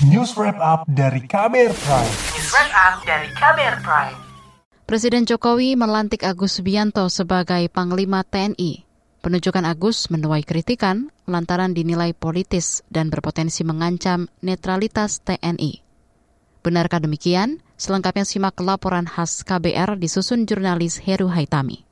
News Wrap Up dari Kamer Prime. News Wrap Up dari Kamer Prime. Presiden Jokowi melantik Agus Subianto sebagai Panglima TNI. Penunjukan Agus menuai kritikan lantaran dinilai politis dan berpotensi mengancam netralitas TNI. Benarkah demikian? Selengkapnya simak laporan khas KBR disusun jurnalis Heru Haitami.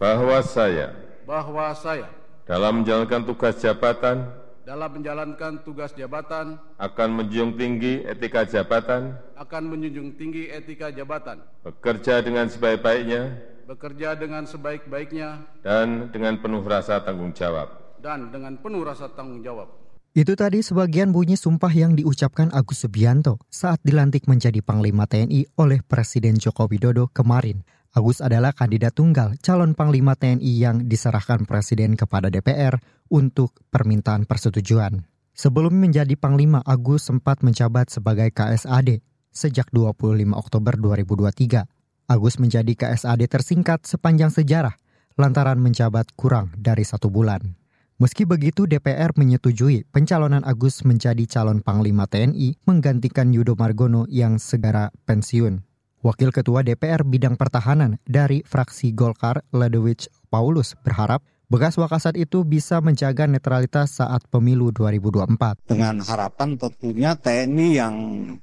Bahwa saya bahwa saya dalam menjalankan tugas jabatan dalam menjalankan tugas jabatan akan menjunjung tinggi etika jabatan, akan menjunjung tinggi etika jabatan, bekerja dengan sebaik-baiknya, bekerja dengan sebaik-baiknya, dan dengan penuh rasa tanggung jawab. dan dengan penuh rasa tanggung jawab. Itu tadi sebagian bunyi sumpah yang diucapkan Agus Subianto saat dilantik menjadi Panglima TNI oleh Presiden Joko Widodo kemarin. Agus adalah kandidat tunggal calon Panglima TNI yang diserahkan Presiden kepada DPR untuk permintaan persetujuan. Sebelum menjadi Panglima, Agus sempat menjabat sebagai KSAD sejak 25 Oktober 2023. Agus menjadi KSAD tersingkat sepanjang sejarah lantaran menjabat kurang dari satu bulan. Meski begitu, DPR menyetujui pencalonan Agus menjadi calon Panglima TNI menggantikan Yudo Margono yang segera pensiun. Wakil Ketua DPR Bidang Pertahanan dari fraksi Golkar, Ledewich Paulus, berharap bekas Wakasat itu bisa menjaga netralitas saat pemilu 2024. Dengan harapan tentunya TNI yang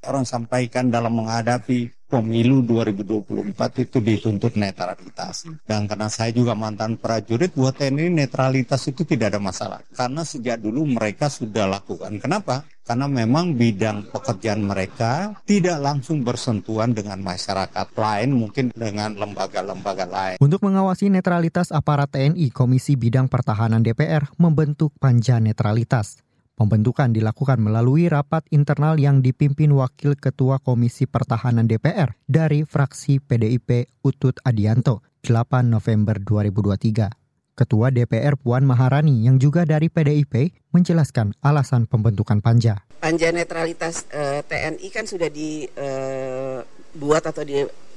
orang sampaikan dalam menghadapi pemilu 2024 itu dituntut netralitas. Dan karena saya juga mantan prajurit, buat TNI netralitas itu tidak ada masalah. Karena sejak dulu mereka sudah lakukan. Kenapa? Karena memang bidang pekerjaan mereka tidak langsung bersentuhan dengan masyarakat lain, mungkin dengan lembaga-lembaga lain. Untuk mengawasi netralitas aparat TNI, Komisi Bidang Pertahanan DPR membentuk Panja Netralitas. Pembentukan dilakukan melalui rapat internal yang dipimpin Wakil Ketua Komisi Pertahanan DPR dari fraksi PDIP Utut Adianto 8 November 2023. Ketua DPR Puan Maharani yang juga dari PDIP menjelaskan alasan pembentukan panja. Panja netralitas eh, TNI kan sudah dibuat atau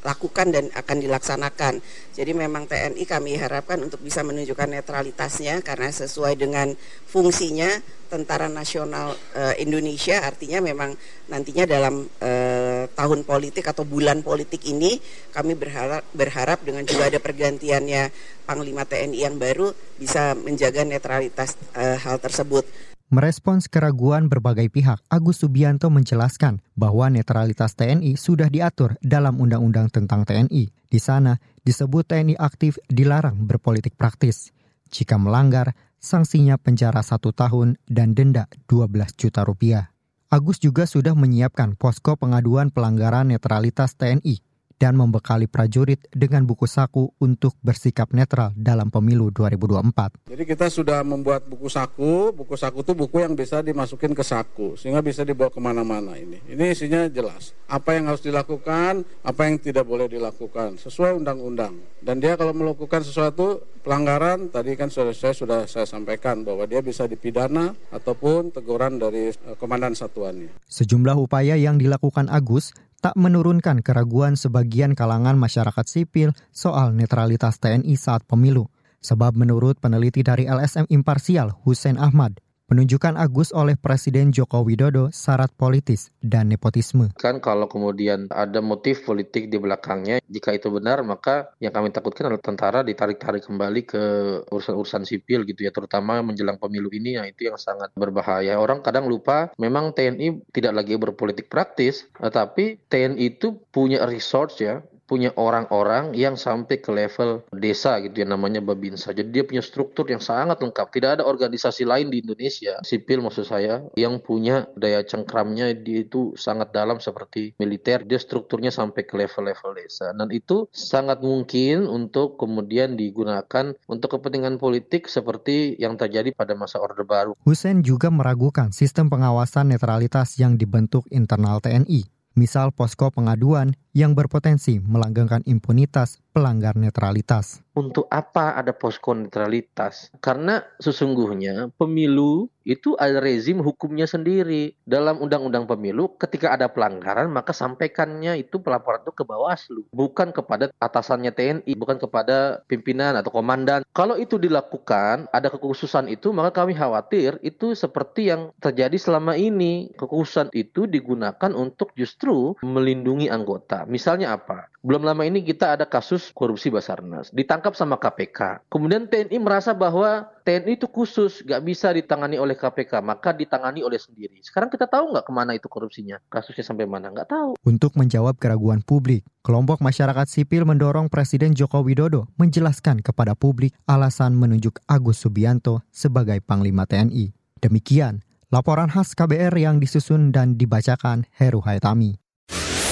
dilakukan dan akan dilaksanakan. Jadi memang TNI kami harapkan untuk bisa menunjukkan netralitasnya karena sesuai dengan fungsinya Tentara Nasional eh, Indonesia artinya memang nantinya dalam eh, tahun politik atau bulan politik ini kami berharap berharap dengan juga ada pergantiannya Panglima TNI yang baru bisa menjaga netralitas eh, hal tersebut. Merespons keraguan berbagai pihak, Agus Subianto menjelaskan bahwa netralitas TNI sudah diatur dalam Undang-Undang tentang TNI. Di sana disebut TNI aktif dilarang berpolitik praktis. Jika melanggar, sanksinya penjara satu tahun dan denda 12 juta rupiah. Agus juga sudah menyiapkan posko pengaduan pelanggaran netralitas TNI dan membekali prajurit dengan buku saku untuk bersikap netral dalam pemilu 2024. Jadi kita sudah membuat buku saku, buku saku itu buku yang bisa dimasukin ke saku, sehingga bisa dibawa ke mana-mana ini. Ini isinya jelas, apa yang harus dilakukan, apa yang tidak boleh dilakukan, sesuai undang-undang. Dan dia kalau melakukan sesuatu pelanggaran, tadi kan sudah saya sudah saya sampaikan bahwa dia bisa dipidana ataupun teguran dari eh, komandan satuannya. Sejumlah upaya yang dilakukan Agus tak menurunkan keraguan sebagian kalangan masyarakat sipil soal netralitas TNI saat pemilu. Sebab menurut peneliti dari LSM Imparsial Hussein Ahmad, Penunjukan Agus oleh Presiden Joko Widodo syarat politis dan nepotisme. Kan kalau kemudian ada motif politik di belakangnya, jika itu benar maka yang kami takutkan adalah tentara ditarik-tarik kembali ke urusan-urusan sipil gitu ya, terutama menjelang pemilu ini ya itu yang sangat berbahaya. Orang kadang lupa memang TNI tidak lagi berpolitik praktis, tetapi TNI itu punya resource ya, punya orang-orang yang sampai ke level desa gitu ya namanya Babinsa. Jadi dia punya struktur yang sangat lengkap. Tidak ada organisasi lain di Indonesia, sipil maksud saya, yang punya daya cengkramnya dia itu sangat dalam seperti militer. Dia strukturnya sampai ke level-level desa. Dan itu sangat mungkin untuk kemudian digunakan untuk kepentingan politik seperti yang terjadi pada masa Orde Baru. Hussein juga meragukan sistem pengawasan netralitas yang dibentuk internal TNI misal posko pengaduan yang berpotensi melanggengkan impunitas pelanggar netralitas. Untuk apa ada posko netralitas? Karena sesungguhnya pemilu itu ada rezim hukumnya sendiri. Dalam undang-undang pemilu, ketika ada pelanggaran, maka sampaikannya itu pelaporan itu ke Bawaslu, bukan kepada atasannya TNI, bukan kepada pimpinan atau komandan. Kalau itu dilakukan, ada kekhususan itu, maka kami khawatir itu seperti yang terjadi selama ini. Kekhususan itu digunakan untuk justru melindungi anggota. Misalnya apa? Belum lama ini kita ada kasus korupsi Basarnas, ditangkap sama KPK. Kemudian TNI merasa bahwa TNI itu khusus, nggak bisa ditangani oleh KPK, maka ditangani oleh sendiri. Sekarang kita tahu nggak ke mana itu korupsinya? Kasusnya sampai mana? Nggak tahu. Untuk menjawab keraguan publik, kelompok masyarakat sipil mendorong Presiden Joko Widodo menjelaskan kepada publik alasan menunjuk Agus Subianto sebagai Panglima TNI. Demikian laporan khas KBR yang disusun dan dibacakan Heru Haitami.